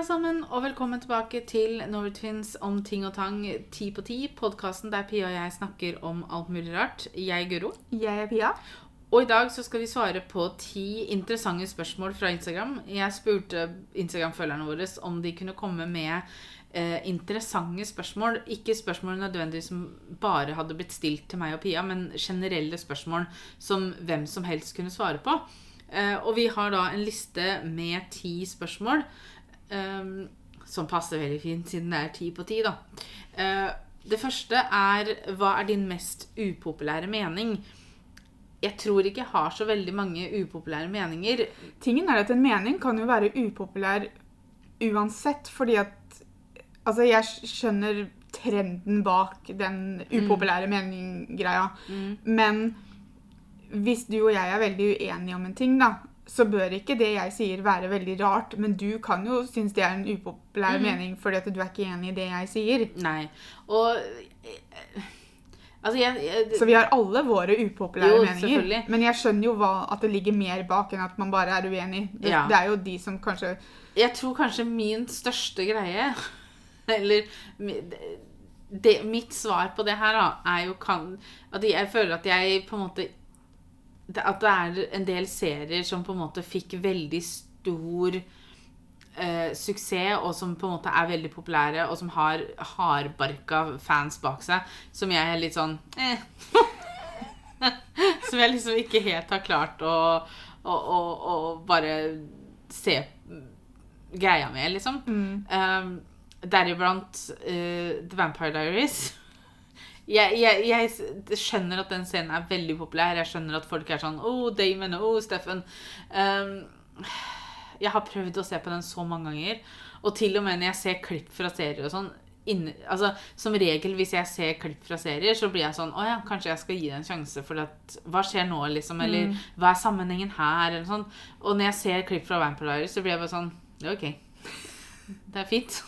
alle sammen, og velkommen tilbake til Norwitwins om ting og tang ti på ti. Podkasten der Pia og jeg snakker om alt mulig rart. Jeg er Guro. Jeg er Pia. Og i dag så skal vi svare på ti interessante spørsmål fra Instagram. Jeg spurte Instagram-følgerne våre om de kunne komme med eh, interessante spørsmål. Ikke spørsmål nødvendigvis som bare hadde blitt stilt til meg og Pia, men generelle spørsmål som hvem som helst kunne svare på. Eh, og vi har da en liste med ti spørsmål. Um, som passer veldig fint, siden det er ti på ti, da. Uh, det første er Hva er din mest upopulære mening? Jeg tror ikke jeg har så veldig mange upopulære meninger. Tingen er at en mening kan jo være upopulær uansett, fordi at Altså, jeg skjønner trenden bak den upopulære mm. mening-greia, mm. men hvis du og jeg er veldig uenige om en ting, da, så bør ikke det jeg sier, være veldig rart. Men du kan jo synes det er en upopulær mm. mening fordi at du er ikke enig i det jeg sier. Nei. Og altså, jeg, jeg, Så vi har alle våre upopulære jo, meninger. Men jeg skjønner jo hva, at det ligger mer bak enn at man bare er uenig. Det, ja. det er jo de som kanskje Jeg tror kanskje min største greie Eller det, mitt svar på det her, da, er jo kan, at jeg føler at jeg på en måte at det er en del serier som på en måte fikk veldig stor eh, suksess, og som på en måte er veldig populære, og som har hardbarka fans bak seg, som jeg er litt sånn eh. Som jeg liksom ikke helt har klart å, å, å, å bare se greia med, liksom. Mm. Um, Deriblant uh, The Vampire Diaries jeg, jeg, jeg, skjønner at den scenen er veldig populær. Jeg skjønner at folk er sånn Oh, Damon. Oh, Steffen. Um, jeg har prøvd å se på den så mange ganger. Og til og med når jeg ser klipp fra serier og sånn inne, altså, Som regel hvis jeg ser klipp fra serier, så blir jeg sånn Å ja, kanskje jeg skal gi det en sjanse. For at, hva skjer nå, liksom? Eller mm. hva er sammenhengen her? Eller sånn. Og når jeg ser klipp fra Vampire så blir jeg bare sånn Det er OK. Det er fint.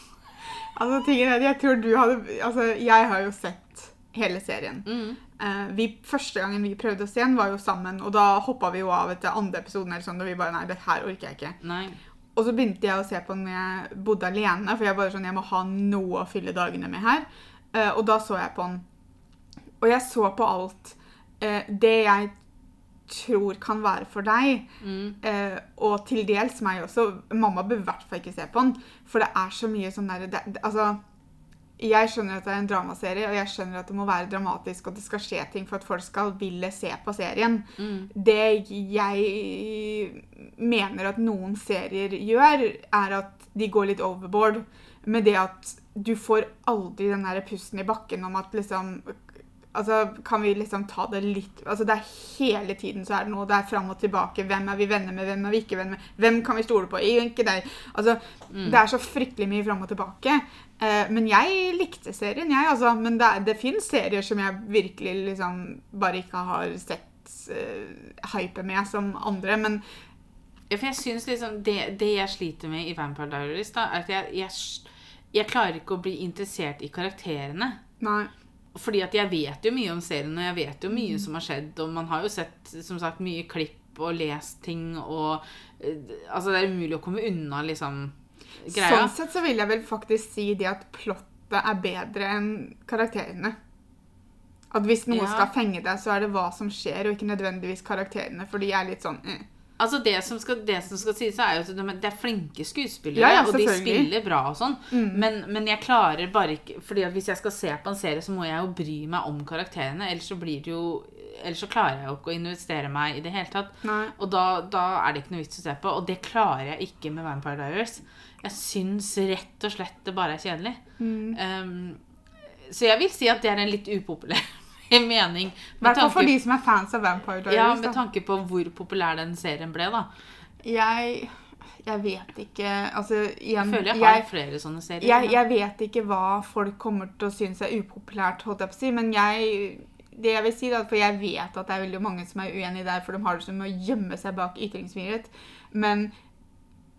Altså, tingen er, jeg tror du hadde Altså, jeg har jo sett hele serien. Mm. Uh, vi, første gangen vi prøvde å se den, var jo sammen, og da hoppa vi jo av etter andre episoden. Eller sånn, og vi bare Nei, dette her orker jeg ikke. Nei. Og så begynte jeg å se på den når jeg bodde alene, for jeg bare sånn, jeg må ha noe å fylle dagene med her. Uh, og da så jeg på den. Og jeg så på alt. Uh, det jeg tror kan være for deg, mm. og til dels meg også Mamma bør i hvert fall ikke se på den, for det er så mye sånn derre Altså jeg skjønner at det er en dramaserie, og jeg skjønner at det må være dramatisk, og det skal skje ting for at folk skal ville se på serien. Mm. Det jeg mener at noen serier gjør, er at de går litt overboard med det at du får aldri den der pusten i bakken om at liksom Altså, kan vi liksom ta det litt Altså, det er hele tiden så er det noe. Det er fram og tilbake. Hvem er vi venner med? Hvem er vi ikke venner med? Hvem kan vi stole på? Ikke deg. Altså, mm. det er så fryktelig mye fram og tilbake. Eh, men jeg likte serien, jeg, altså. Men det, det fins serier som jeg virkelig liksom bare ikke har sett uh, hype med som andre. Men ja, for jeg synes liksom det, det, jeg sliter med i Vampire Diaries, da, er at jeg, jeg, jeg klarer ikke å bli interessert i karakterene. Nei fordi at jeg vet jo mye om serien, og jeg vet jo mye som har skjedd. Og man har jo sett som sagt mye klipp og lest ting og uh, Altså, det er umulig å komme unna, liksom, greia. Sånn sett så vil jeg vel faktisk si det at plottet er bedre enn karakterene. At hvis noe ja. skal fenge deg, så er det hva som skjer, og ikke nødvendigvis karakterene. For de er litt sånn eh. Altså Det som skal, det som skal sies, er jo at det er flinke skuespillere, ja, ja, og de spiller bra og sånn. Mm. Men, men, jeg klarer bare ikke Fordi at hvis jeg skal se på en serie, så må jeg jo bry meg om karakterene. Ellers så blir det jo Ellers så klarer jeg jo ikke å investere meg i det hele tatt. Nei. Og da, da, er det ikke noe vits å se på. Og det klarer jeg ikke med Vampire Diaries. Jeg syns rett og slett det bare er kjedelig. Mm. Um, så jeg vil si at det er en litt upopulær mening. I hvert fall for de som er fans av Vampire Diaries. Ja, Med tanke på hvor populær den serien ble, da. Jeg jeg vet ikke altså, igjen, Jeg føler jeg har jeg, flere sånne serier. Jeg, jeg, vet ikke hva folk kommer til å synes er upopulært, holdt jeg på å si, men jeg det jeg vil si da, For jeg vet at det er veldig mange som er uenige der, for de har det som å gjemme seg bak ytringsfrihet. Men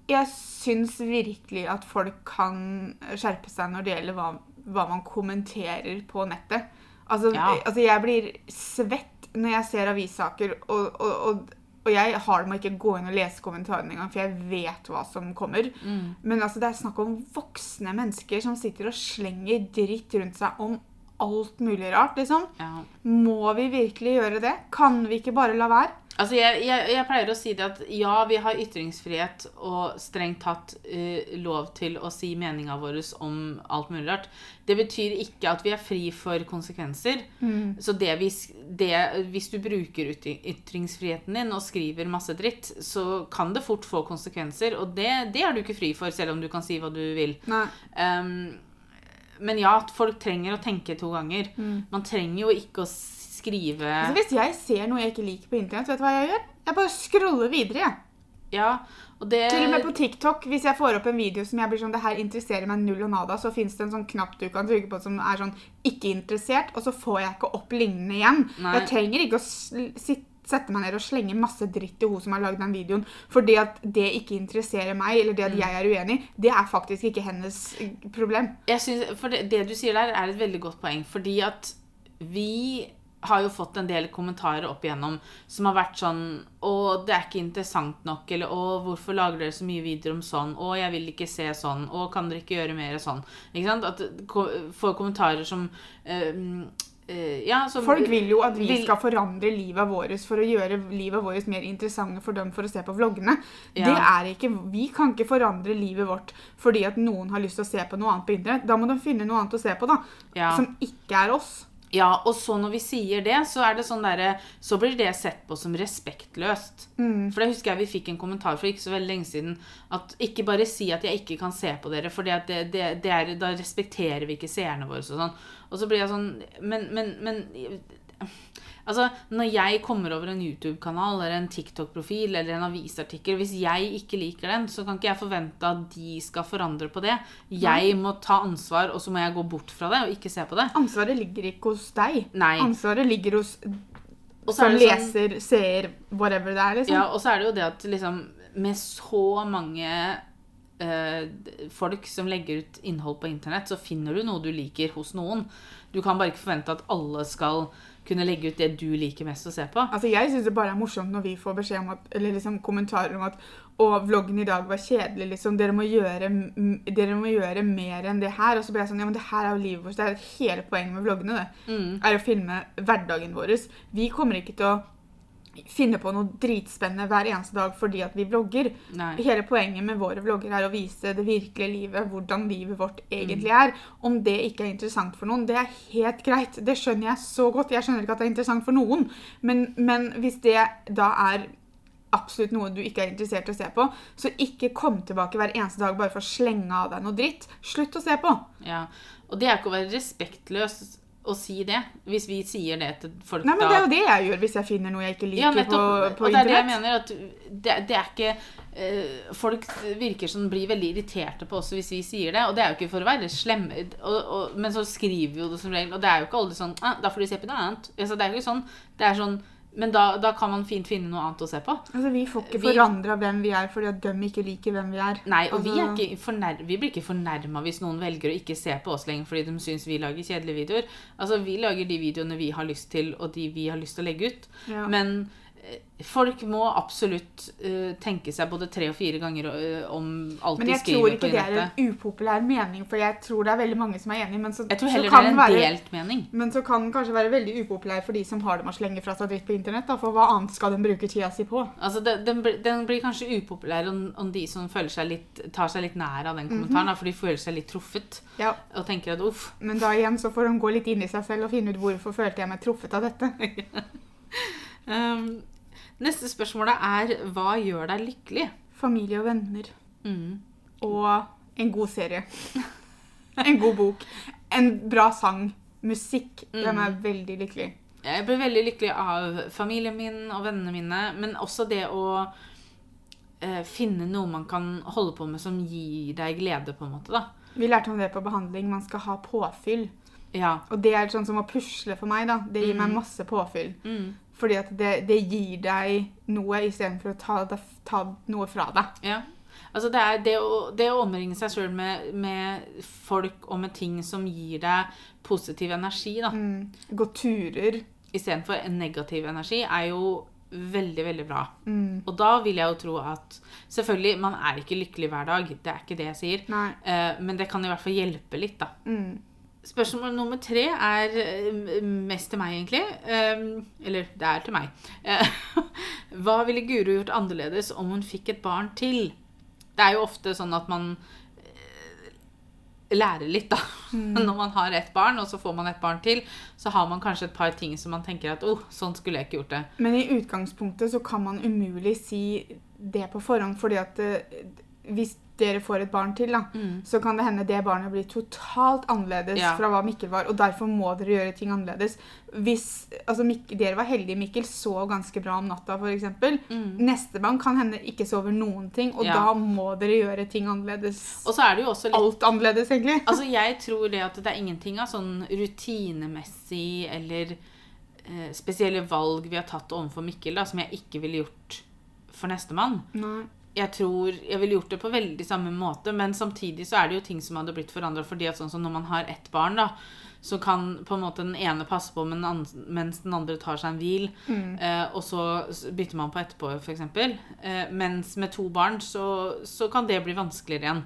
jeg syns virkelig at folk kan skjerpe seg når det gjelder hva, hva man kommenterer på nettet. Altså, ja. altså, jeg blir svett når jeg ser avissaker, og, og, og, Og jeg har det med å ikke gå inn og lese kommentarene engang, for jeg vet hva som kommer. Mm. Men altså, det er snakk om voksne mennesker som sitter og slenger dritt rundt seg om alt mulig rart, liksom. Ja. Må vi virkelig gjøre det? Kan vi ikke bare la være? Altså, jeg, jeg, jeg pleier å si det at ja, vi har ytringsfrihet og strengt tatt uh, lov til å si meninga vår om alt mulig rart. Det betyr ikke at vi er fri for konsekvenser. Så det hvis, det, hvis du bruker ytringsfriheten din og skriver masse dritt, så kan det fort få konsekvenser. Og det, det er du ikke fri for, selv om du kan si hva du vil. Um, men ja, folk trenger å tenke to ganger. Man trenger jo ikke å skrive Altså, hvis jeg ser noe jeg ikke liker på internett, vet du hva jeg gjør? Jeg bare scroller videre, jeg. Ja, og det Til og med på TikTok, hvis jeg får opp en video som jeg blir sånn, det her interesserer meg null og nada, så finnes det en sånn knapp du kan trykke på som er sånn ikke interessert, og så får jeg ikke opp lignende igjen. Nei. Jeg trenger ikke å sette meg ned og slenge masse dritt i hun som har lagd den videoen, fordi at det ikke interesserer meg, eller det at jeg er uenig, det er faktisk ikke hennes eh, problem. Jeg synes, for det, det du sier der, er et veldig godt poeng. Fordi at vi har jo fått en del kommentarer opp igjennom som har vært sånn Å, det er ikke interessant nok. Eller Å, hvorfor lager dere så mye videoer om sånn? Å, jeg vil ikke se sånn. Å, kan dere ikke gjøre mer sånn? Ikke sant? At ko- får kommentarer som øh, Ja, som Folk vil jo at vi vil- skal forandre livet vårt for å gjøre livet vårt mer interessante for dem for å se på vloggene. Ja. Det er ikke, Vi kan ikke forandre livet vårt fordi at noen har lyst til å se på noe annet på internett. Da må de finne noe annet å se på, da. Ja. Som ikke er oss. Ja, og så når vi sier det, så er det sånn der, Så blir det sett på som respektløst. For det husker jeg vi fikk en kommentar for ikke så veldig lenge siden. At ikke bare si at jeg ikke kan se på dere, for det, det, det er, da respekterer vi ikke seerne våre. Og sånn. Og så blir jeg sånn Men, men, men Altså, når jeg kommer over en YouTube-kanal eller en TikTok-profil eller en avisartikkel Hvis jeg ikke liker den, så kan ikke jeg forvente at de skal forandre på det. Jeg må ta ansvar, og så må jeg gå bort fra det og ikke se på det. Ansvaret ligger ikke hos deg. Nei. Ansvaret ligger hos så som sånn- leser, seer, whatever det er. liksom. Ja, og så er det jo det at liksom Med så mange øh, folk som legger ut innhold på internett, så finner du noe du liker hos noen. Du kan bare ikke forvente at alle skal kunne legge ut det du liker mest å se på. Altså, Jeg syns det bare er morsomt når vi får beskjed om at, eller liksom kommentarer om at og vloggen i dag var kjedelig. liksom, Dere må gjøre, dere må gjøre mer enn det her. Og så ble jeg sånn Ja, men det her er jo livet vårt. Det er hele poenget med vloggene. det, Er å filme hverdagen vår. Vi kommer ikke til å finne på noe dritspennende hver eneste dag fordi at vi vlogger. Nei. Hele poenget med våre vlogger er å vise det virkelige livet, hvordan livet vårt egentlig er. Om det ikke er interessant for noen, det er helt greit. Det skjønner jeg så godt. Jeg skjønner ikke at det er interessant for noen. Men, men hvis det da er absolutt noe du ikke er interessert i å se på, så ikke kom tilbake hver eneste dag bare for å slenge av deg noe dritt. Slutt å se på. Ja. Og det er ikke å være respektløs å si det. Hvis vi sier det til folk Nei, men da Det er jo det jeg gjør hvis jeg finner noe jeg ikke liker Ja, nettopp. på, på og det er det jeg internett. mener. At det, det er ikke eh, Folk virker som blir veldig irriterte på oss hvis vi sier det. Og det er jo ikke for å være slemme, og, og, men så skriver vi jo det som regel. Og det er jo ikke alle sånn ah, 'Da får du se på noe annet'. Altså, det er jo ikke sånn. Det er sånn men da, da kan man fint finne noe annet å se på. Altså, Vi får ikke forandra hvem vi er fordi at de ikke liker hvem vi er. Nei, og vi, er Altså- fornær vi blir ikke fornærma hvis noen velger å ikke se på oss lenger fordi de syns vi lager kjedelige videoer. Altså, Vi lager de videoene vi har lyst til, og de vi har lyst til å legge ut. Ja. Men folk må absolutt uh, tenke seg både tre og fire ganger uh, om alt de skriver på nettet. Men jeg tror ikke det er en upopulær mening, for jeg tror det er veldig mange som er enig. Men så, Jeg tror heller det er en være, delt mening. Men så kan den kanskje være veldig upopulær for de som har det med å slenge fra seg dritt på internett. Da, for hva annet skal den bruke tida si på? Altså, det, den, den blir kanskje upopulær om, om de som seg litt, tar seg litt nær av den kommentaren, da, for de føler seg litt truffet Ja, og tenker at uff. Men da igjen så får de gå litt inn i seg selv og finne ut hvorfor følte jeg meg truffet av dette. Um, neste spørsmål er hva gjør deg lykkelig? Familie og venner. Mm. Og en god serie. En god bok. En bra sang. Musikk. Det gjør meg veldig lykkelig. Jeg ble veldig lykkelig av familien min og vennene mine, men også det å eh, finne noe man kan holde på med som gir deg glede, på en måte. da. Vi lærte om det på behandling. Man skal ha påfyll. Ja. Og det er sånn som å pusle for meg. da. Det gir meg masse påfyll. Mm. Fordi at det, det gir deg noe istedenfor å ta, deg- ta noe fra deg. ja. Altså det er det å, det å omringe seg sjøl med, med folk og med ting som gir deg positiv energi, da, Mm. Gå turer. istedenfor en negativ energi, er jo veldig, veldig bra. Mm. Og da vil jeg jo tro at Selvfølgelig, man er ikke lykkelig hver dag. Det er ikke det jeg sier. Nei. Eh, men det kan i hvert fall hjelpe litt, da. Mm. Spørsmål nummer tre er eh, mest til meg, egentlig. Eh, eller det er til meg. Eh, hva ville Guro gjort annerledes om hun fikk et barn til? Det er jo ofte sånn at man lærer litt, da. Når man har ett barn, og så får man et barn til, så har man kanskje et par ting som man tenker at oh, sånn skulle jeg ikke gjort det. Men i utgangspunktet så kan man umulig si det på forhånd, fordi at hvis dere får et barn til, da, så kan det hende det barnet blir totalt annerledes Ja. fra hva Mikkel var, og derfor må dere gjøre ting annerledes. Hvis altså Mikkel, dere var heldige, Mikkel sov ganske bra om natta, f.eks. Neste barn kan hende ikke sover noen ting, og Ja. da må dere gjøre ting annerledes. Og så er det jo også litt Alt annerledes, egentlig. Altså, jeg tror det at det er ingenting av sånn rutinemessig eller eh, spesielle valg vi har tatt overfor Mikkel, da, som jeg ikke ville gjort for nestemann. Jeg tror jeg ville gjort det på veldig samme måte, men samtidig så er det jo ting som hadde blitt forandra. fordi at sånn som når man har ett barn, da, så kan på en måte den ene passe på mens den andre tar seg en hvil. Eh, og så bytter man på etterpå, f.eks. Eh, mens med to barn så, så kan det bli vanskeligere igjen.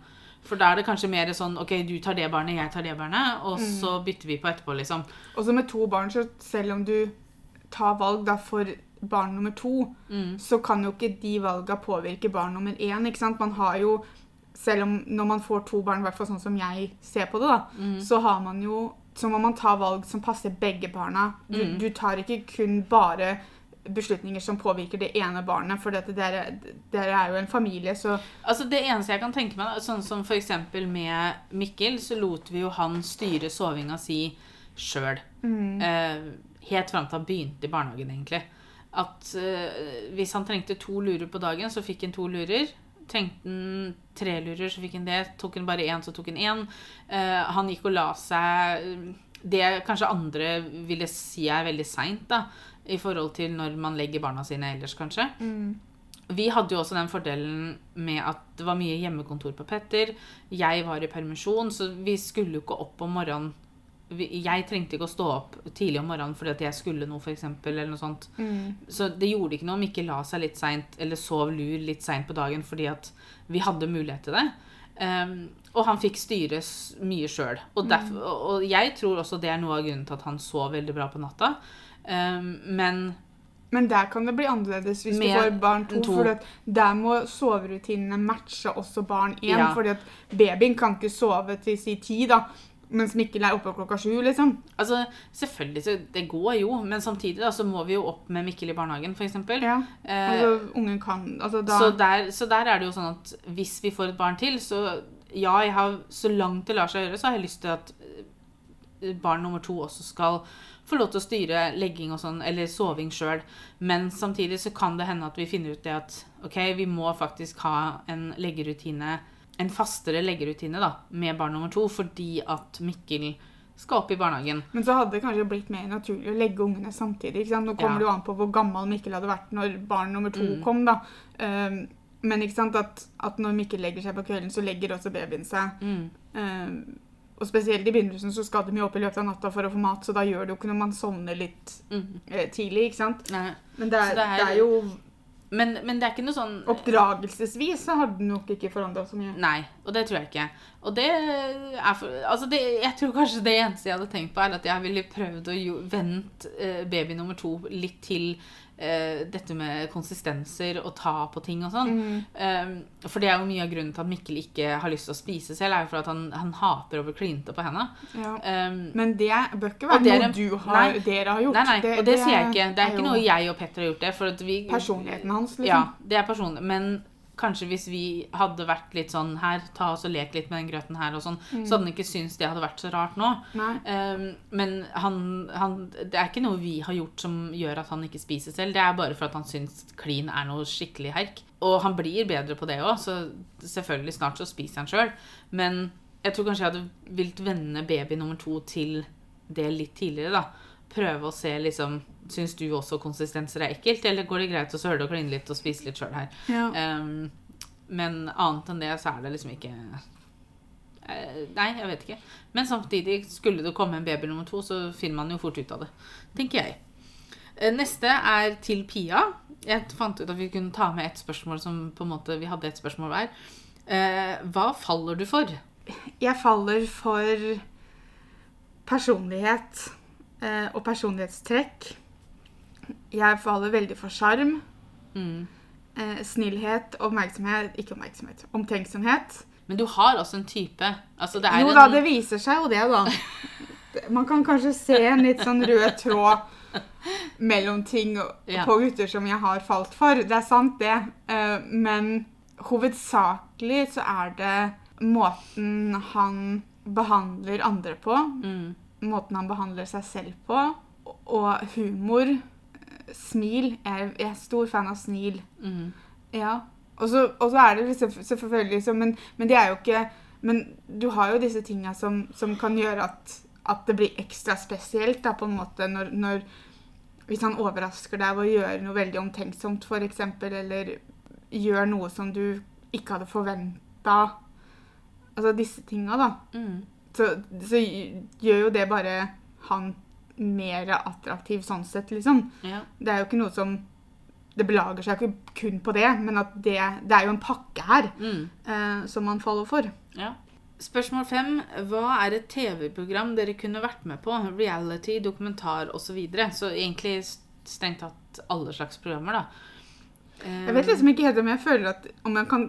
For da er det kanskje mer sånn OK, du tar det barnet, jeg tar det barnet, og så bytter vi på etterpå, liksom. Og så med to barn, så selv om du tar valg da for barn nummer to, Mm. så kan jo ikke de valga påvirke barn nummer én. ikke sant? Man har jo, selv om når man får to barn, i hvert fall sånn som jeg ser på det, da, Mm. så har man jo så må man ta valg som passer begge barna. Du, Mm. du tar ikke kun bare beslutninger som påvirker det ene barnet, for dette, dere, dere er jo en familie, så Altså Det eneste jeg kan tenke meg, da, sånn som f.eks. med Mikkel, så lot vi jo han styre sovinga si sjøl. Eh, helt fram til han begynte i barnehagen, egentlig. At uh, hvis han trengte to lurer på dagen, så fikk han to lurer. Trengte han tre lurer, så fikk han det. Tok han bare én, så tok han én. Uh, han gikk og la seg Det kanskje andre ville si er veldig seint. I forhold til når man legger barna sine ellers, kanskje. Vi hadde jo også den fordelen med at det var mye hjemmekontor på Petter. Jeg var i permisjon, så vi skulle jo ikke opp om morgenen. Jeg trengte ikke å stå opp tidlig om morgenen fordi at jeg skulle noe, for eksempel, eller noe sånt. Så det gjorde ikke noe om ikke la seg litt seint, eller sov lur litt seint på dagen fordi at vi hadde mulighet til det. Um, og han fikk styre mye sjøl. Og, derf- og og jeg tror også det er noe av grunnen til at han sov veldig bra på natta. Um, men Men der kan det bli annerledes hvis Med du får barn to. to. For der må soverutinene matche også barn én. Ja. fordi at babyen kan ikke sove til si ti, da. Mens Mikkel er oppe klokka sju, liksom. Altså, selvfølgelig, så det går jo, men samtidig da, så må vi jo opp med Mikkel i barnehagen, f.eks. Ja. Eh, Altså, ungen kan altså, da, så, der, så der er det jo sånn at hvis vi får et barn til, så ja, jeg har, så langt det lar seg gjøre, så har jeg lyst til at eh, barn nummer to også skal få lov til å styre legging og sånn, eller soving sjøl. Men samtidig så kan det hende at vi finner ut det at ok, vi må faktisk ha en leggerutine, en fastere leggerutine da, med barn nummer to, fordi at Mikkel skal opp i barnehagen. Men så hadde det kanskje blitt mer naturlig å legge ungene samtidig. ikke sant? Nå kommer Ja. det jo an på hvor gammel Mikkel hadde vært når barn nummer to Mm. kom. da. Um, men ikke sant at, at når Mikkel legger seg på kvelden, så legger også babyen seg. Mm. Um, og spesielt i begynnelsen så skal de jo opp i løpet av natta for å få mat, så da gjør det jo ikke når man sovner litt Mm. eh, tidlig. ikke sant? Nei. Men det er, det er, det er- jo Men, men det er ikke noe sånn Oppdragelsesvis så hadde den nok ikke forandra så mye. Nei, og det tror jeg ikke. Og det er for Altså, det, jeg tror kanskje det eneste jeg hadde tenkt på, er at jeg ville prøvd å vente eh, baby nummer to litt til dette med konsistenser og ta på ting og sånn. Mm. Um, for det er jo mye av grunnen til at Mikkel ikke har lyst til å spise selv, er jo for at han, han hater å bli klinte på henne. Ja. Um, Men det bør ikke være det er noe du har, Nei. dere har gjort. nei, nei, og det, sier jeg ikke. Det er ikke noe jeg og Petter har gjort det. For at vi, Personligheten hans, liksom. Ja, det er personlig. Men kanskje hvis vi hadde vært litt sånn her, ta oss og lek litt med den grøten her og sånn, så hadde han ikke syntes det hadde vært så rart nå. Um, men han, han, det er ikke noe vi har gjort som gjør at han ikke spiser selv. Det er bare for at han syns klin er noe skikkelig herk. Og han blir bedre på det òg, så selvfølgelig snart så spiser han sjøl. Men jeg tror kanskje jeg hadde vilt vende baby nummer to til det litt tidligere, da. Prøve å se liksom Syns du også konsistenser er ekkelt, eller går det greit å søle og kline litt og spise litt sjøl her? Ja. Um, men annet enn det så er det liksom ikke eh, Nei, jeg vet ikke. Men samtidig, skulle det komme en baby nummer to, så finner man jo fort ut av det. Tenker jeg. Eh, Neste er til Pia. Jeg fant ut at vi kunne ta med et spørsmål som på en måte Vi hadde et spørsmål hver. Eh, hva faller du for? Jeg faller for personlighet og personlighetstrekk. Jeg faller veldig for sjarm, Mm. eh, snillhet, oppmerksomhet Ikke oppmerksomhet, omtenksomhet. Men du har også en type. Altså, det Jo en, da, det viser seg jo det, da. Man kan kanskje se en litt sånn rød tråd mellom ting Ja. på gutter som jeg har falt for. Det er sant, det. Eh, Men hovedsakelig så er det måten han behandler andre på. mm. Måten han behandler seg selv på. Og humor. Smil. Jeg jeg er stor fan av smil. Mm. Ja. Og så, og så er det liksom, selvfølgelig så, men, men det er jo ikke Men du har jo disse tinga som, som kan gjøre at, at det blir ekstra spesielt, da, på en måte, når, når Hvis han overrasker deg ved å gjøre noe veldig omtenksomt, f.eks., eller gjør noe som du ikke hadde forventa. Altså disse tinga, da. Mm. Så, så gjør jo det bare han mer attraktiv sånn sett, liksom. Ja. Det er jo ikke noe som Det belager seg ikke kun på det, men at det, det er jo en pakke her Mm. eh, som man faller for. Ja. Spørsmål fem. Hva er et TV-program dere kunne vært med på? Reality, dokumentar osv. Så, videre. så egentlig strengt tatt alle slags programmer, da. Jeg vet liksom ikke helt om jeg føler at om jeg kan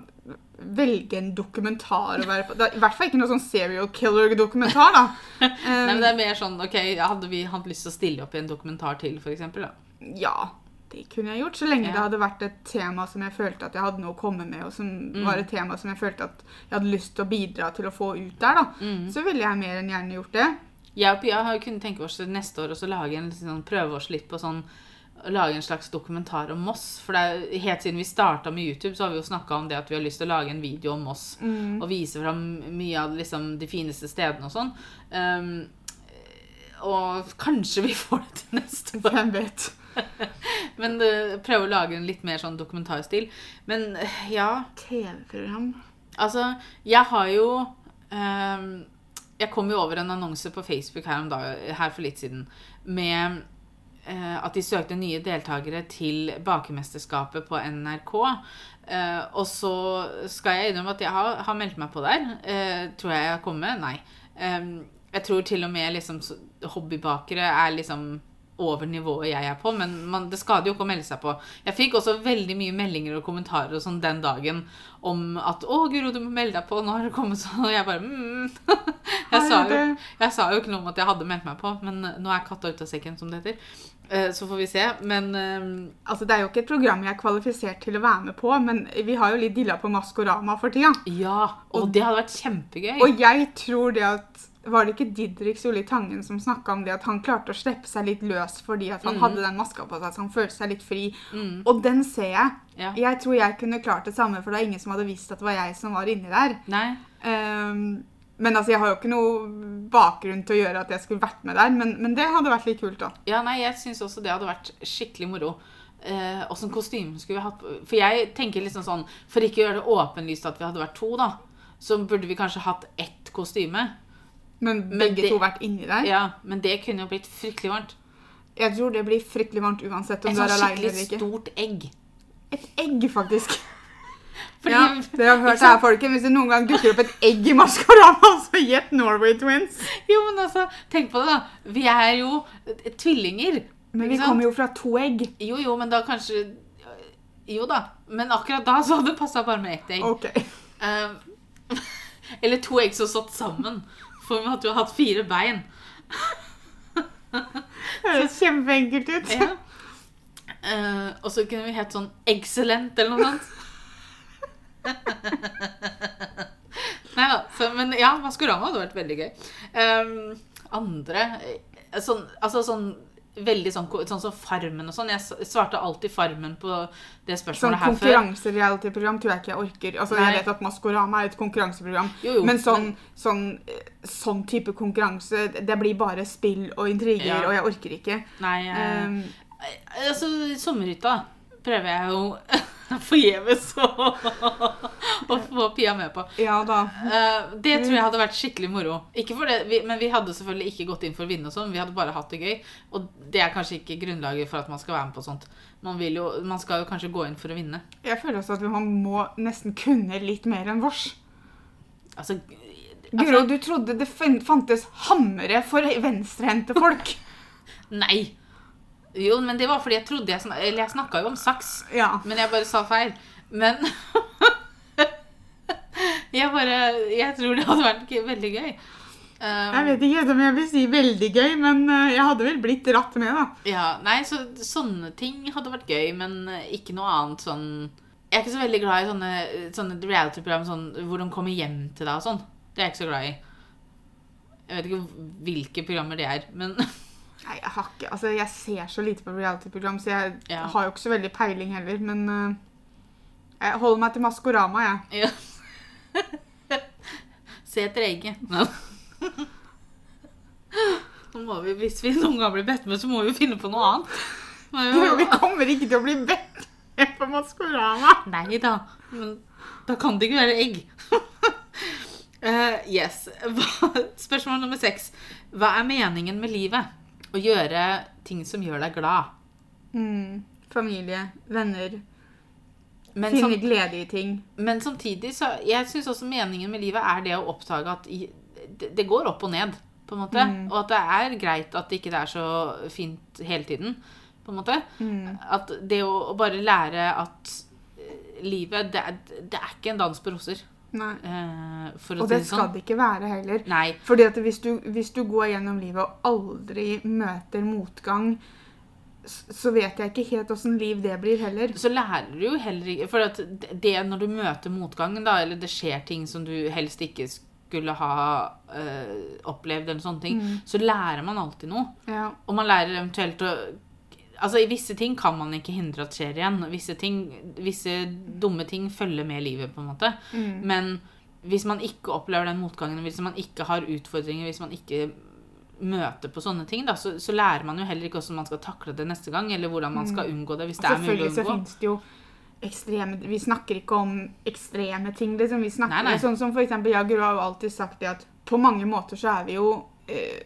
velge en dokumentar å være på. I hvert fall ikke noe sånn serial killer-dokumentar, da. Nei, men det er mer sånn OK, hadde vi hatt lyst til å stille opp i en dokumentar til, da? ja, det kunne jeg gjort. Så lenge Ja. det hadde vært et tema som jeg følte at jeg hadde noe å komme med, og som Mm. var et tema som jeg følte at jeg hadde lyst til å bidra til å få ut der, da. Mm. Så ville jeg mer enn gjerne gjort det. Jeg og Pia har kunnet tenke oss neste år også lage en, sånn, prøve oss litt på sånn lage en slags dokumentar om Moss. For det er, helt siden vi starta med YouTube, så har vi jo snakka om det at vi har lyst til å lage en video om Moss. Mm. Og vise fram mye av liksom, de fineste stedene og sånn. Um, og kanskje vi får det til neste år. Hvem vet. Men uh, prøve å lage en litt mer sånn dokumentarstil. Men uh, ja TV-program. Altså, jeg har jo um, Jeg kom jo over en annonse på Facebook her, om dag, her for litt siden med eh, at de søkte nye deltakere til Bakemesterskapet på NRK. Eh, og så skal jeg innrømme at jeg har, har meldt meg på der. Eh, tror jeg jeg har kommet? Nei. Jeg tror til og med liksom, hobbybakere er liksom over nivået jeg er på, men man, det skader jo ikke å melde seg på. Jeg fikk også veldig mye meldinger og kommentarer og sånn den dagen om at 'Å, Guro, du må melde deg på. Nå har det kommet sånn.' Og jeg bare mm. jeg, sa jo, jeg sa jo ikke noe om at jeg hadde meldt meg på, men nå er katta ute av sekken, som det heter. Eh, Så får vi se. Men eh, Altså, Det er jo ikke et program jeg er kvalifisert til å være med på, men vi har jo litt dilla på Maskorama for tida. ja. Og det hadde vært kjempegøy. Og jeg tror det at Var det ikke Didrik Solli Tangen som snakka om det at han klarte å slippe seg litt løs fordi at han mm. hadde den maska på seg, så han følte seg litt fri? Mm. Og den ser jeg. Ja. Jeg tror jeg kunne klart det samme, for det er ingen som hadde visst at det var jeg som var inni der. Nei. Ehm, men altså, jeg har jo ikke noe bakgrunn til å gjøre at jeg skulle vært med der, men, men det hadde vært litt kult, da. Ja, nei, jeg syns også det hadde vært skikkelig moro. Eh, Åssen kostyme skulle vi hatt på For jeg tenker liksom sånn For ikke å gjøre det åpenlyst at vi hadde vært to, da, så burde vi kanskje hatt ett kostyme. Men Men begge det- to vært inni der. Ja, Men det kunne jo blitt fryktelig varmt. Jeg tror det blir fryktelig varmt uansett om Et du er sånn aleine skikkelig eller ikke. stort egg. Et egg, faktisk. Fordi, Ja, dere har hørt det her, folkens. Hvis det noen gang dukker opp et egg i Maskorama, så gjett Norway Twins. Jo, men altså, tenk på det, da. Vi er jo tvillinger. Men vi kommer jo fra to egg. Jo, jo, men da kanskje Jo da. Men akkurat da så hadde det passa bare med ett egg. Okay. Um, eller to egg som satt sammen. For vi hadde jo hatt fire bein. Det høres kjempeenkelt ut. Ja. Uh, og så kunne vi hett sånn Excellent eller noe sånt. Nei da. Men ja, Maskorama hadde vært veldig gøy. Um, andre eh, sånn, Altså sånn veldig sånn, sånn som Farmen og sånn. Jeg svarte alltid Farmen på det Sånn spørsmålet her før. konkurranse-reality-program tror jeg ikke jeg orker. Altså, Nei. Jeg vet at Maskorama er et konkurranseprogram, Jo, jo, men sånn, sånn, eh, sånn type konkurranse Det blir bare spill og intriger, Ja. og jeg orker ikke. Nei, jeg... Um, altså Sommerhytta prøver jeg jo Forgjeves å å få Pia med på. Ja da. Eh, det tror jeg hadde vært skikkelig moro. Ikke for det, vi, men vi hadde selvfølgelig ikke gått inn for å vinne og sånn. Vi hadde bare hatt det gøy. Og det er kanskje ikke grunnlaget for at man skal være med på sånt. Man, jo, man skal jo kanskje gå inn for å vinne. Jeg føler også at man må nesten kunne litt mer enn vårs. Altså, Guro, altså du trodde det fantes hammere for venstrehendte folk. Nei! Jo, men det var fordi jeg trodde jeg snak, Eller jeg snakka jo om saks. Ja. Men jeg bare sa feil. Men Jeg bare Jeg tror det hadde vært veldig gøy. Um, Jeg vet ikke om jeg vil si veldig gøy, men eh, jeg hadde vel blitt ratt med, da. Ja, nei, så sånne ting hadde vært gøy, men eh, ikke noe annet sånn Jeg er ikke så veldig glad i sånne, sånne reality-program sånn, hvor de kommer hjem til deg og sånn. Det er jeg ikke så glad i. Jeg vet ikke hvilke programmer det er, men Nei, jeg har ikke Altså, jeg ser så lite på reality-program, så jeg Ja. har jo ikke så veldig peiling heller, men uh, jeg holder meg til Maskorama, jeg. ja. Se etter egget. Nå. Må vi, hvis vi noen gang blir bedt med, så må vi jo finne på noe annet. Jo- vi kommer ikke til å bli bedt med på Maskorama. Nei da, men da kan det ikke være egg. uh, yes. Hva, spørsmål nummer seks. Hva er meningen med livet? Å gjøre ting som gjør deg glad. Mm. Familie, venner, Men, finne som, glede i ting. men samtidig så Jeg syns også meningen med livet er det å oppdage at i, det, det går opp og ned, på en måte. Mm. Og at det er greit at det ikke er så fint hele tiden, på en måte. Mm. At det å, å bare lære at eh, livet, det det er ikke en dans på roser. Eh, Og det det skal sånn. det ikke være heller. Nei. Fordi at hvis du, hvis du går gjennom livet og aldri møter motgang, så vet jeg ikke helt åssen liv det blir heller. så lærer du jo heller ikke For det når du møter motgangen, da, eller det skjer ting som du helst ikke skulle ha øh, opplevd, eller sånne ting, Mm. så lærer man alltid noe. Ja. Og man lærer eventuelt å Altså, i visse ting kan man ikke hindre at skjer igjen. Visse, ting, visse dumme ting følger med livet, på en måte. Mm. Men hvis man ikke opplever den motgangen, hvis man ikke har utfordringer, hvis man ikke møter på sånne ting, da, så, så lærer man jo heller ikke hvordan man skal takle det neste gang, eller hvordan man skal unngå det, hvis det er mulig å selvfølgelig så finnes det jo ekstreme Vi snakker ikke om ekstreme ting, liksom. Vi snakker, Nei, nei. Sånn som for eksempel jeg har jo alltid sagt det at på mange måter så er vi jo eh,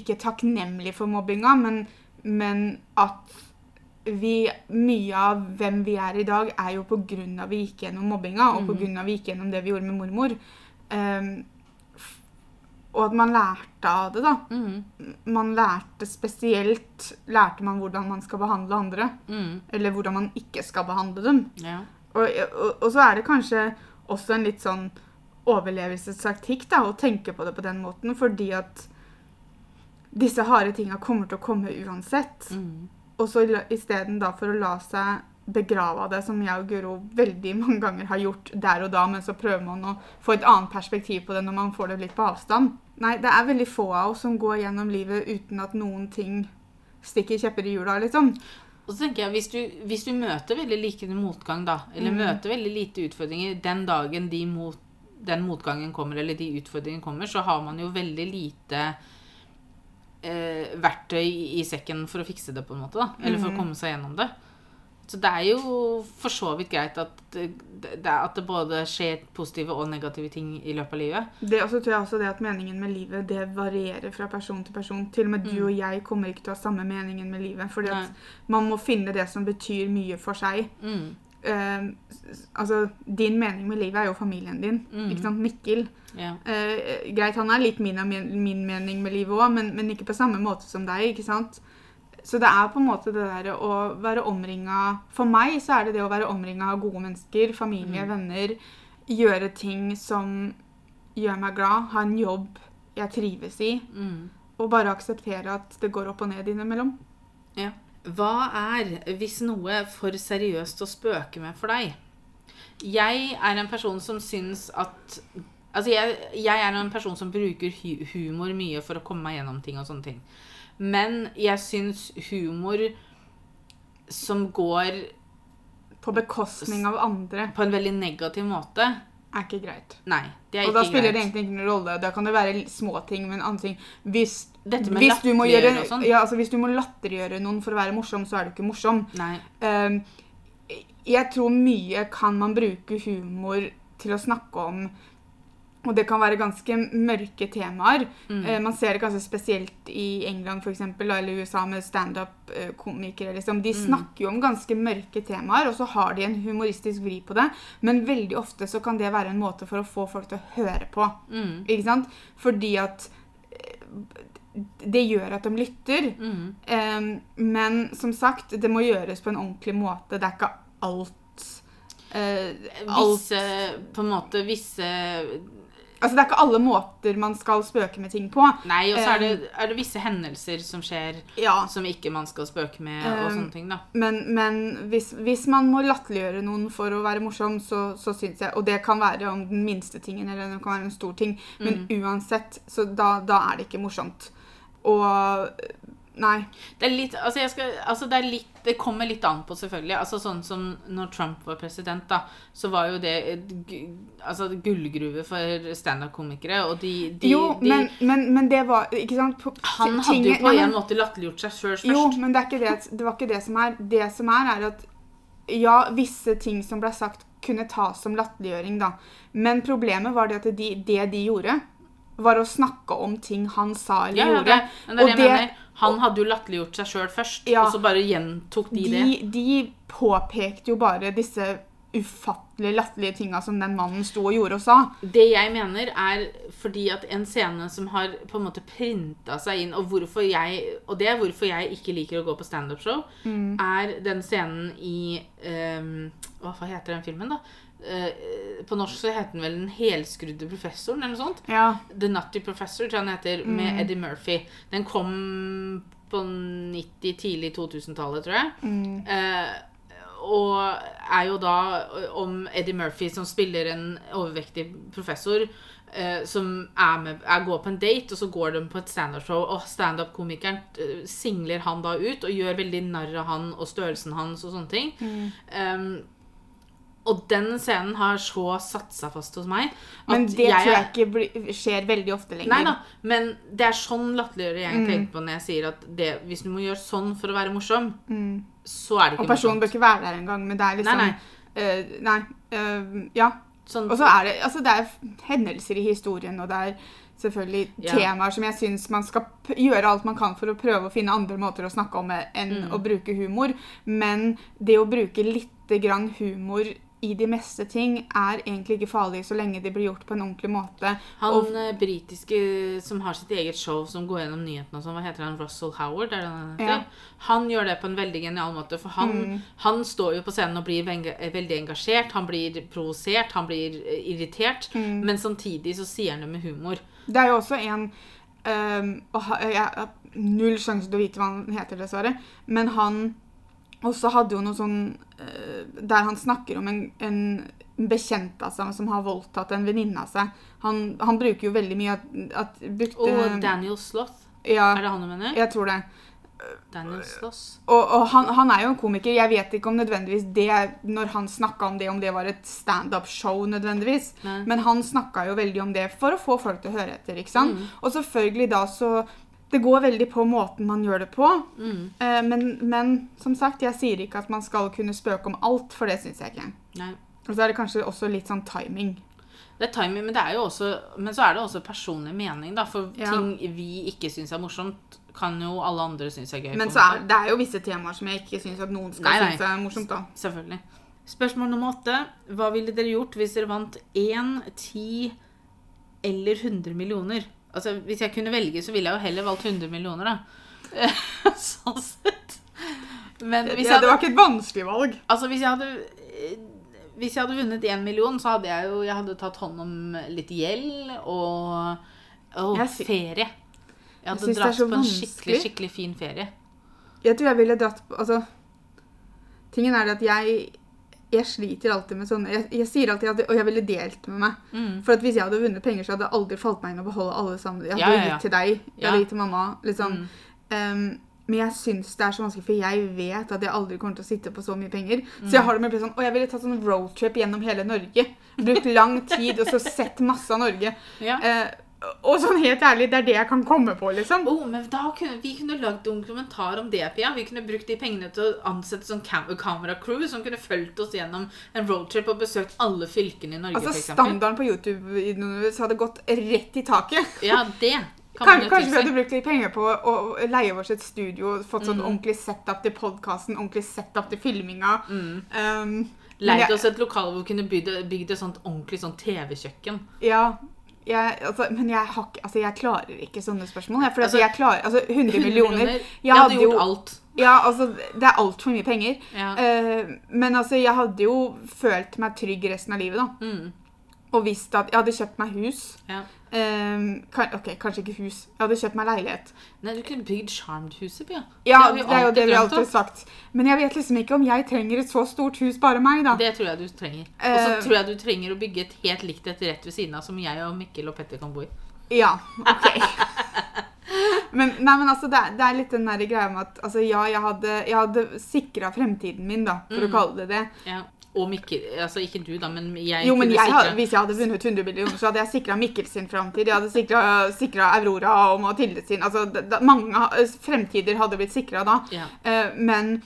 ikke takknemlige for mobbinga, men, men at vi, mye av hvem vi er i dag, er jo av vi gikk gjennom mobbinga, og på grunn av vi gikk gjennom det vi gjorde med mormor. Um, og at man lærte av det, da. Mm. Man lærte spesielt Lærte man hvordan man skal behandle andre. Mm. Eller hvordan man ikke skal behandle dem. ja. Og, og, og så er det kanskje også en litt sånn overlevelsestaktikk da, å tenke på det på den måten, fordi at disse harde tinga kommer til å komme uansett. Mm. Og så isteden for å la seg begrave av det, som jeg og Guro veldig mange ganger har gjort der og da, men så prøver man å få et annet perspektiv på det når man får det litt på avstand. Nei, det er veldig få av oss som går gjennom livet uten at noen ting stikker kjepper i hjula, liksom. Og så tenker jeg, hvis du, hvis du møter veldig likende motgang, da, eller mm. møter veldig lite utfordringer den dagen de mot, den motgangen kommer, eller de utfordringene kommer, så har man jo veldig lite eh, verktøy i, sekken for å fikse det, på en måte. da, Eller for å Mhm. komme seg gjennom det. Så det er jo for så vidt greit at det, det, at det både skjer positive og negative ting i løpet av livet. Det også tror jeg også det at meningen med livet det varierer fra person til person. Til og med du Mm. og jeg kommer ikke til å ha samme meningen med livet. fordi Nei. at man må finne det som betyr mye for seg. Mm, S- altså, Din mening med livet er jo familien din. Mm. ikke sant? Mikkel. Yeah. Uh, greit, han er litt min, min, mening med livet òg, men, men ikke på samme måte som deg. ikke sant? Så det er på en måte det der å være omringa For meg så er det det å være omringa av gode mennesker, familie, Mm. venner. Gjøre ting som gjør meg glad. Ha en jobb jeg trives i. Mm. Og bare akseptere at det går opp og ned innimellom. Ja. Hva er, hvis noe, for seriøst å spøke med for deg? Jeg er en person som syns at Altså, jeg, jeg er en person som bruker humor mye for å komme meg gjennom ting og sånne ting. Men jeg syns humor som går På bekostning av andre på en veldig negativ måte er ikke greit. Nei, det er Og da ikke spiller det egentlig ingen rolle. Da kan det være små ting, men andre ting Hvis, hvis, du må gjøre, sånn. ja, altså hvis du må latterliggjøre noen for å være morsom, så er du ikke morsom. Um, Jeg tror mye kan man bruke humor til å snakke om og det kan være ganske mørke temaer. Eh, man ser det kanskje spesielt i England for eksempel, eller USA med standup-komikere. Liksom. De snakker jo om ganske mørke temaer, og så har de en humoristisk vri på det. Men veldig ofte så kan det være en måte for å få folk til å høre på. Mm. Ikke sant? Fordi at eh, det gjør at de lytter. Mm. Eh, men som sagt, det må gjøres på en ordentlig måte. Det er ikke alt eh, alt Visse På en måte visse Altså, det er ikke alle måter man skal spøke med ting på. Nei, og så er, det- er det visse hendelser som skjer Ja, som ikke man skal spøke med, og sånne ting, da. Men, men hvis, hvis man må latterliggjøre noen for å være morsom, så, så syns jeg Og det kan være om den minste tingen, eller det kan være en stor ting. Men uansett, så da, da er det ikke morsomt. Og Nei. Det er litt Altså, skal, altså det er litt Det kommer litt an på, selvfølgelig. Altså Sånn som når Trump var president, da, så var jo det altså, gullgruve for standup-komikere. Og de, de, jo, de men, men, men det var Ikke sant? På- Han hadde jo på en måte latterliggjort seg sjøl først. Jo, men det, er det, det var ikke det som er. Det som er, er at ja, visse ting som ble sagt, kunne tas som latterliggjøring, da. Men problemet var det at de, det de gjorde, var å snakke om ting han sa eller ja, ja, gjorde. det, men det er Og det. Han hadde jo latterliggjort seg sjøl først, Ja. og så bare gjentok de, det. De, de påpekte jo bare disse ufattelig latterlige tinga som den mannen sto og gjorde og sa. Det jeg mener, er fordi at en scene som har på en måte printa seg inn, og, hvorfor jeg, og det er hvorfor jeg ikke liker å gå på standup-show, Mm. er den scenen i um, Hva heter den filmen, da? Eh, på norsk så heter den vel Den helskrudde professoren, eller noe sånt. Ja. The Nutty Professor, tror jeg den heter, Mm. med Eddie Murphy. Den kom på 90-, tidlig 2000-tallet, tror jeg. Mm. Eh, og er jo da om Eddie Murphy som spiller en overvektig professor eh, som er med, er, går på en date, og så går de på et standup-show, og standup-komikeren eh, singler han da ut og gjør veldig narr av han og størrelsen hans og sånne ting. Mm. Um, og den scenen har så satt seg fast hos meg Men det jeg tror jeg ikke bli, skjer veldig ofte lenger. Nei da, men det er sånn latterliggjører jeg Mm. tenker på når jeg sier at det, hvis du må gjøre sånn for å være morsom, Mm. så er det ikke morsomt. Og personen personen bør ikke være der engang, men det er liksom Nei, eh, nei uh, ja. Sånn, Og så er det altså det er hendelser i historien, og det er selvfølgelig Ja. temaer som jeg syns man skal gjøre alt man kan for å prøve å finne andre måter å snakke om enn Mm. å bruke humor. Men det å bruke lite grann humor i de meste ting er egentlig ikke farlig så lenge de blir gjort på en ordentlig måte. Han og- eh, britiske som har sitt eget show som går gjennom nyhetene og sånn, hva heter han? Russell Howard? Det han heter? Ja. Han gjør det på en veldig genial måte, for han, Mm. han står jo på scenen og blir eh, veldig engasjert, han blir provosert, han blir eh, irritert, Mm. men samtidig så sier han det med humor. Det er jo også en um, og Jeg null sjanse til å vite hva han heter, dessverre. Men han også hadde jo noe sånn eh, Der han snakker om en, en bekjent av seg som har voldtatt en venninne av seg. Han, han bruker jo veldig mye at, at brukte, Og Daniel Sloth, ja, er det han du mener? jeg tror det. Daniel Sloth. Og, og han, han er jo en komiker. Jeg vet ikke om nødvendigvis det Når han snakka om det, om det var et standup-show nødvendigvis. Nei. Men han snakka jo veldig om det for å få folk til å høre etter. ikke sant? Mm. Og selvfølgelig da så Det går veldig på måten man gjør det på. Mm. Eh, men, men som sagt, jeg sier ikke at man skal kunne spøke om alt, for det syns jeg ikke. Nei. Og så er det kanskje også litt sånn timing. Det er timing, men, det er også, men så er det også personlig mening, da. For Ja. ting vi ikke syns er morsomt, kan jo alle andre synes er gøy. Men så er det er jo visse temaer som jeg ikke syns at noen skal Nei, nei. synes er morsomt. da. Selvfølgelig. Spørsmål nummer åtte. Hva ville dere gjort hvis dere vant 1, 10 eller 100 millioner? Altså, Hvis jeg kunne velge, så ville jeg jo heller valgt 100 millioner, da. sånn sett. Men hvis jeg Ja, det var ikke et vanskelig valg. altså, hvis jeg hadde eh, hvis jeg hadde vunnet én million, så hadde jeg jo jeg hadde tatt hånd om litt gjeld og, og Jeg ferie. Jeg hadde jeg dratt på en skikkelig, skikkelig fin ferie. Jeg tror jeg ville dratt på Altså, tingen er det at jeg jeg sliter alltid med sånne Jeg, jeg sier alltid at Og jeg ville delt med meg. Mm. For at hvis jeg hadde vunnet penger, så hadde det aldri falt meg inn å beholde alle sammen. Jeg hadde Ja, ja, ja. gitt til deg, jeg hadde gitt til mamma. Liksom. Mm. Um, men jeg syns det er så vanskelig, for jeg vet at jeg aldri kommer til å sitte på så mye penger. Mm. Så jeg har det med å sånn, og jeg ville tatt sånn roadtrip gjennom hele Norge. Brukt lang tid og så sett masse av Norge. Ja. Eh, Og sånn helt ærlig, det er det jeg kan komme på, liksom. Oh, men da kunne, Vi kunne lagd en dokumentar om det, Pia. Vi kunne brukt de pengene til å ansette sånn cam kameracrew som kunne fulgt oss gjennom en roadtrip og besøkt alle fylkene i Norge, Altså. Standarden på YouTube hadde gått rett i taket. Ja, det kan kanskje, kanskje vi hadde brukt litt penger på å å leie oss et studio, fått Mm. sånn ordentlig setup til podkasten, ordentlig setup til filminga. Mm. Um, Leid oss et lokal hvor vi kunne bygd et sånt ordentlig sånn TV-kjøkken. Ja. Jeg, altså, men jeg, har, altså, jeg klarer ikke sånne spørsmål. For Altså, jeg klarer, altså, 100 millioner Jeg, Jeg hadde hadde gjort jo- alt. Ja, altså, Det er altfor mye penger. Ja. Uh, men altså, jeg hadde jo følt meg trygg resten av livet, da. Mm. Og visst at jeg hadde kjøpt meg hus. ja. Eh, kan, ok, kanskje ikke hus. Jeg hadde kjøpt meg leilighet. Nei, du kunne bygd Charmed-huset, Bia. Ja, det er jo det vi alltid har sagt. Men jeg vet liksom ikke om jeg trenger et så stort hus, bare meg, da. Det tror jeg du trenger. Og så Eh. tror jeg du trenger å bygge et helt likt et rett ved siden av, som jeg og Mikkel og Petter kan bo i. Ja, ok. men, nei, men altså, det, er- det er litt den der greia med at altså, ja, jeg hadde, jeg hadde sikra fremtiden min, da, for Mm. å kalle det det. Ja. Og Mikkel Altså ikke du, da, men jeg Jo, men jeg, sikre- Hvis jeg hadde vunnet 100 millioner, så hadde jeg sikra Mikkel sin framtid. Jeg hadde sikra Aurora og Mathilde sin. Altså, det, mange fremtider hadde blitt sikra da. ja. Uh, men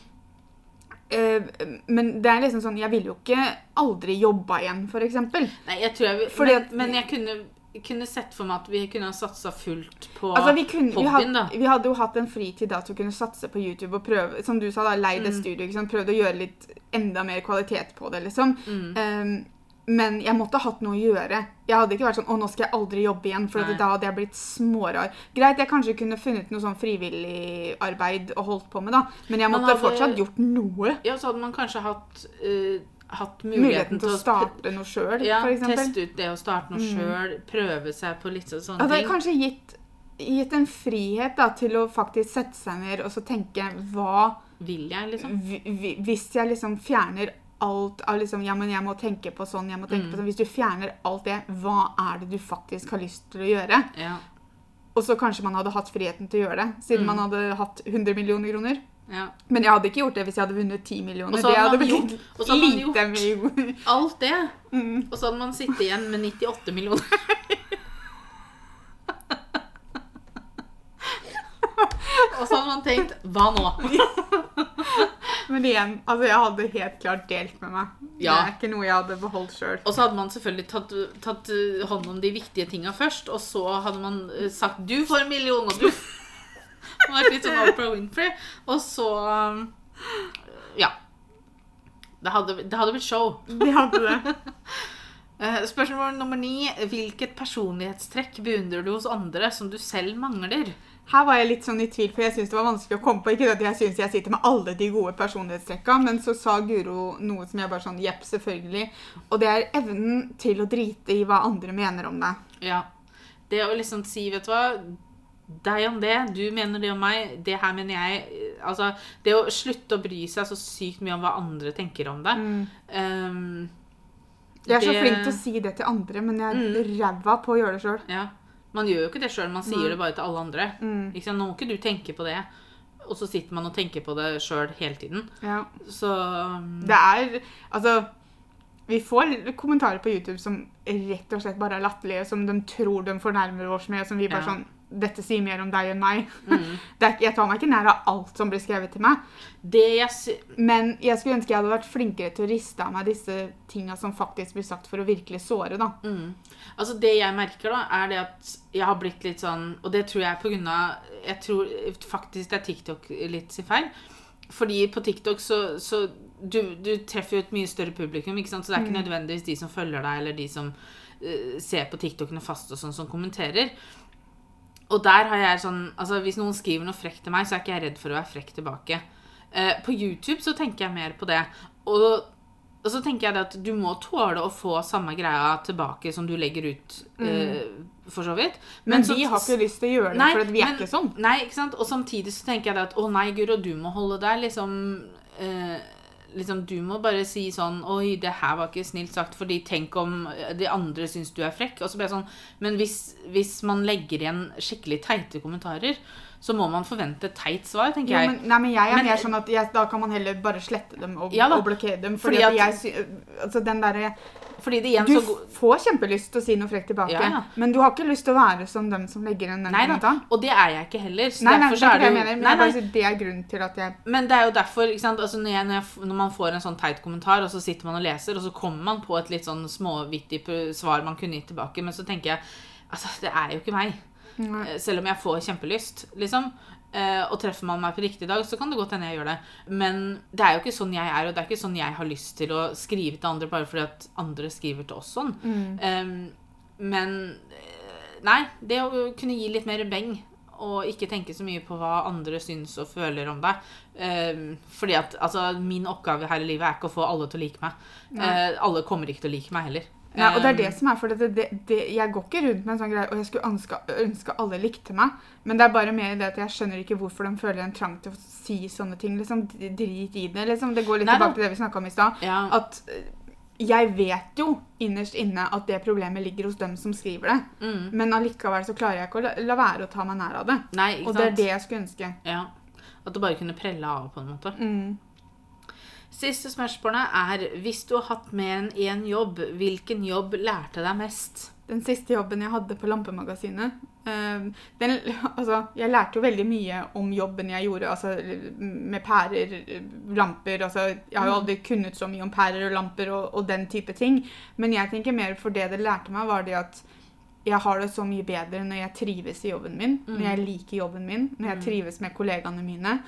uh, men det er liksom sånn Jeg ville jo ikke aldri jobba igjen, for eksempel. Nei, jeg tror jeg vil- men, men jeg kunne, kunne sett for meg at vi kunne ha satsa fullt på Altså, vi, kunne, vi, hadde, da. vi hadde jo hatt en fritid da til å kunne satse på YouTube og prøve, som du sa, da, leid et Mm. studio. Liksom, sant? Prøvd å gjøre litt enda mer kvalitet på det, liksom. Mm. Um, men jeg måtte ha hatt noe å gjøre. Jeg hadde ikke vært sånn 'Å, nå skal jeg aldri jobbe igjen', for da hadde jeg blitt smårar. Greit, jeg kanskje kunne funnet noe sånn frivillig arbeid og holdt på med, da. Men jeg måtte hadde- fortsatt gjort noe. Ja, så hadde man kanskje hatt, eh, hatt Muligheten til å starte noe sjøl, ja, eksempel. teste ut det å starte noe Mm. sjøl, prøve seg på litt sånne det har kanskje gitt, gitt en frihet da, til å faktisk sette seg ned og så tenke hva Vil jeg, liksom? hvi- hvi- Hvis jeg liksom fjerner alt av liksom Ja, men jeg må tenke på sånn, jeg må tenke Mm. på sånn Hvis du fjerner alt det, hva er det du faktisk har lyst til å gjøre? Ja. Og så kanskje man hadde hatt friheten til å gjøre det, siden Mm. man hadde hatt 100 millioner kroner. Ja. Men jeg hadde ikke gjort det hvis jeg hadde vunnet 10 millioner. Det hadde blitt gjort- lite Alt det. mm. Og så hadde man sittet igjen med 98 millioner. Og så hadde man tenkt Hva nå? Men igjen, altså jeg hadde helt klart delt med meg. Ja. Det er ikke noe jeg hadde beholdt sjøl. Og så hadde man selvfølgelig tatt, tatt hånd om de viktige tinga først, og så hadde man uh, sagt 'du får en million', og du Man har vært litt sånn Oprah Winfrey. Og så um, Ja. Det hadde, det hadde blitt show. De hadde det. Eh, Spørsmål nummer ni. Hvilket personlighetstrekk beundrer du hos andre som du selv mangler? Her var jeg litt sånn i tvil, for jeg syntes det var vanskelig å komme på. Ikke at jeg syns jeg sitter med alle de gode personlighetstrekka, men så sa Guro noe som jeg bare sånn Jepp, selvfølgelig. Og det er evnen til å drite i hva andre mener om deg. Ja. Det å liksom si, vet du hva Deg om det, du mener det om meg, det her mener jeg. Altså, det å slutte å bry seg så sykt mye om hva andre tenker om deg. Um, Jeg er så flink til å si det til andre, men jeg er Mm. ræva på å gjøre det sjøl. Ja. Man gjør jo ikke det sjøl, man sier Nei. det bare til alle andre. Mm. Ikke sant? Nå må ikke du tenke på det. Og så sitter man og tenker på det sjøl hele tiden. Ja. Så um, Det er Altså vi får kommentarer på YouTube som rett og slett bare er latterlige, som de tror de fornærmer oss med, som vi bare Ja. sånn Dette sier mer om deg enn meg. mm. Ikke- jeg tar meg ikke nær av alt som blir skrevet til meg. Det jeg Men jeg skulle ønske jeg hadde vært flinkere til å riste av meg disse tinga som faktisk blir sagt for å virkelig såre, da. mm. Altså Det jeg merker, da, er det at jeg har blitt litt sånn Og det tror jeg på grunn av Jeg tror faktisk det er TikTok litt sin feil. Fordi på TikTok så, så du, du treffer jo et mye større publikum, ikke sant? så det er ikke Mm. nødvendigvis de som følger deg, eller de som uh, ser på TikTokene fast og sånn, som kommenterer. Og der har jeg sånn Altså, hvis noen skriver noe frekt til meg, så er ikke jeg redd for å være frekk tilbake. Eh, på YouTube så tenker jeg mer på det. Og, og så tenker jeg det at du må tåle å få samme greia tilbake som du legger ut, eh, for så vidt. Men, så- vi har ikke lyst til å gjøre det, Nei, for vi er men- ikke sånn. Nei, ikke sant? Og samtidig så tenker jeg det at å nei, Guro, du må holde deg liksom eh, Liksom, Du må bare si sånn Oi, det her var ikke snilt sagt, fordi tenk om de andre syns du er frekk. Og så ble jeg sånn Men hvis, hvis man legger igjen skikkelig teite kommentarer, så må man forvente teit svar, tenker jeg. Ja, men, nei, men jeg er Men- mer sånn at jeg, da kan man heller bare slette dem og, Ja og blokkere dem. Fordi, fordi at, jeg Altså, den derre Fordi det igjen Du så får kjempelyst til å si noe frekt tilbake, Ja, ja. men du har ikke lyst til å være som dem som legger igjen den Nei kommentaren. Og det er jeg ikke heller. Nei, nei, det er det mener, men Nei, bare nei. det er grunnen til at jeg Men det er jo derfor? Altså når, jeg, når, jeg, når man får en sånn teit kommentar, og så sitter man og leser, og så kommer man på et litt sånn småvittig svar man kunne gitt tilbake, men så tenker jeg altså, det er jo ikke meg. Eh, Selv om jeg får kjempelyst, liksom. Eh, og treffer man meg på riktig dag, så kan det godt hende jeg gjør det. Men det er jo ikke sånn jeg er, og det er ikke sånn jeg har lyst til å skrive til andre bare fordi at andre skriver til oss sånn. Mm. Um, men eh, nei, det å kunne gi litt mer beng og ikke tenke så mye på hva andre syns og føler om deg. Um, fordi at altså, min oppgave her i livet er ikke å få alle til å like meg. Eh, alle kommer ikke til å like meg heller. Nei, og det er det som er, for det, det, det, Jeg går ikke rundt med en sånn greie og jeg skulle ønske, ønske alle likte meg, men det er bare mer det at jeg skjønner ikke hvorfor de føler en trang til å si sånne ting. liksom, Drit i det. liksom, Det går litt Nei tilbake til det vi snakka om i stad. ja, At eh, jeg vet jo innerst inne at det problemet ligger hos dem som skriver det, mm, men allikevel så klarer jeg ikke å la, la være å ta meg nær av det. nei, ikke Og det er det jeg skulle ønske. Ja. At du bare kunne prelle av, på en måte. Mm. Siste spørsmålet er hvis du har hatt mer enn én jobb, hvilken jobb lærte deg mest? Den siste jobben jeg hadde på Lampemagasinet eh, den, altså, Jeg lærte jo veldig mye om jobben jeg gjorde, altså med pærer, lamper altså, Jeg har jo aldri kunnet så mye om pærer og lamper og, og den type ting. Men jeg tenker mer for det det lærte meg, var det at jeg har det så mye bedre når jeg trives i jobben min, når jeg liker jobben min, når jeg trives med kollegaene mine.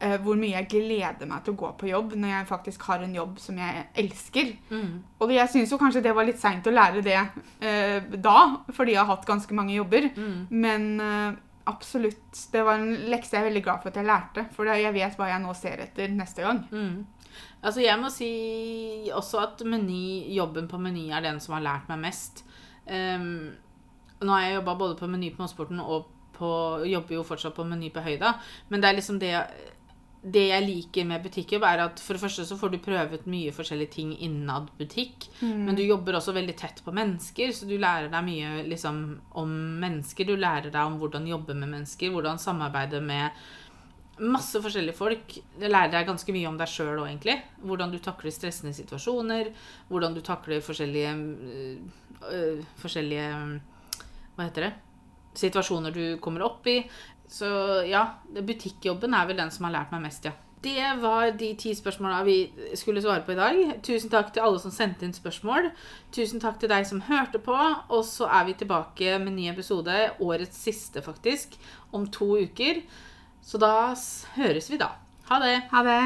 Eh, hvor mye jeg gleder meg til å gå på jobb når jeg faktisk har en jobb som jeg elsker. Mm. Og jeg syns jo kanskje det var litt seint å lære det uh, da, fordi jeg har hatt ganske mange jobber. Mm. Men uh, absolutt. Det var en lekse jeg er veldig glad for at jeg lærte. For jeg vet hva jeg nå ser etter neste gang. Mm. Altså Jeg må si også at meny, jobben på Meny er den som har lært meg mest. Um, nå har jeg jobba både på Meny på Mosporten og på, jobber jo fortsatt på Meny på Høyda. Men det er liksom det det jeg liker med butikkjobb, er at for det første så får du prøvet mye forskjellige ting innad butikk. Men du jobber også veldig tett på mennesker, så du lærer deg mye liksom, om mennesker. Du lærer deg om hvordan jobbe med mennesker, hvordan samarbeide med masse forskjellige folk. Det lærer deg ganske mye om deg sjøl òg, egentlig. Hvordan du takler stressende situasjoner. Hvordan du takler forskjellige øh, øh, Forskjellige Hva heter det? Situasjoner du kommer opp i. Så ja, butikkjobben er vel den som har lært meg mest, ja. Det var de ti spørsmåla vi skulle svare på i dag. Tusen takk til alle som sendte inn spørsmål. Tusen takk til deg som hørte på. Og så er vi tilbake med ny episode, årets siste faktisk, om to uker. Så da høres vi da. Ha det. Ha det.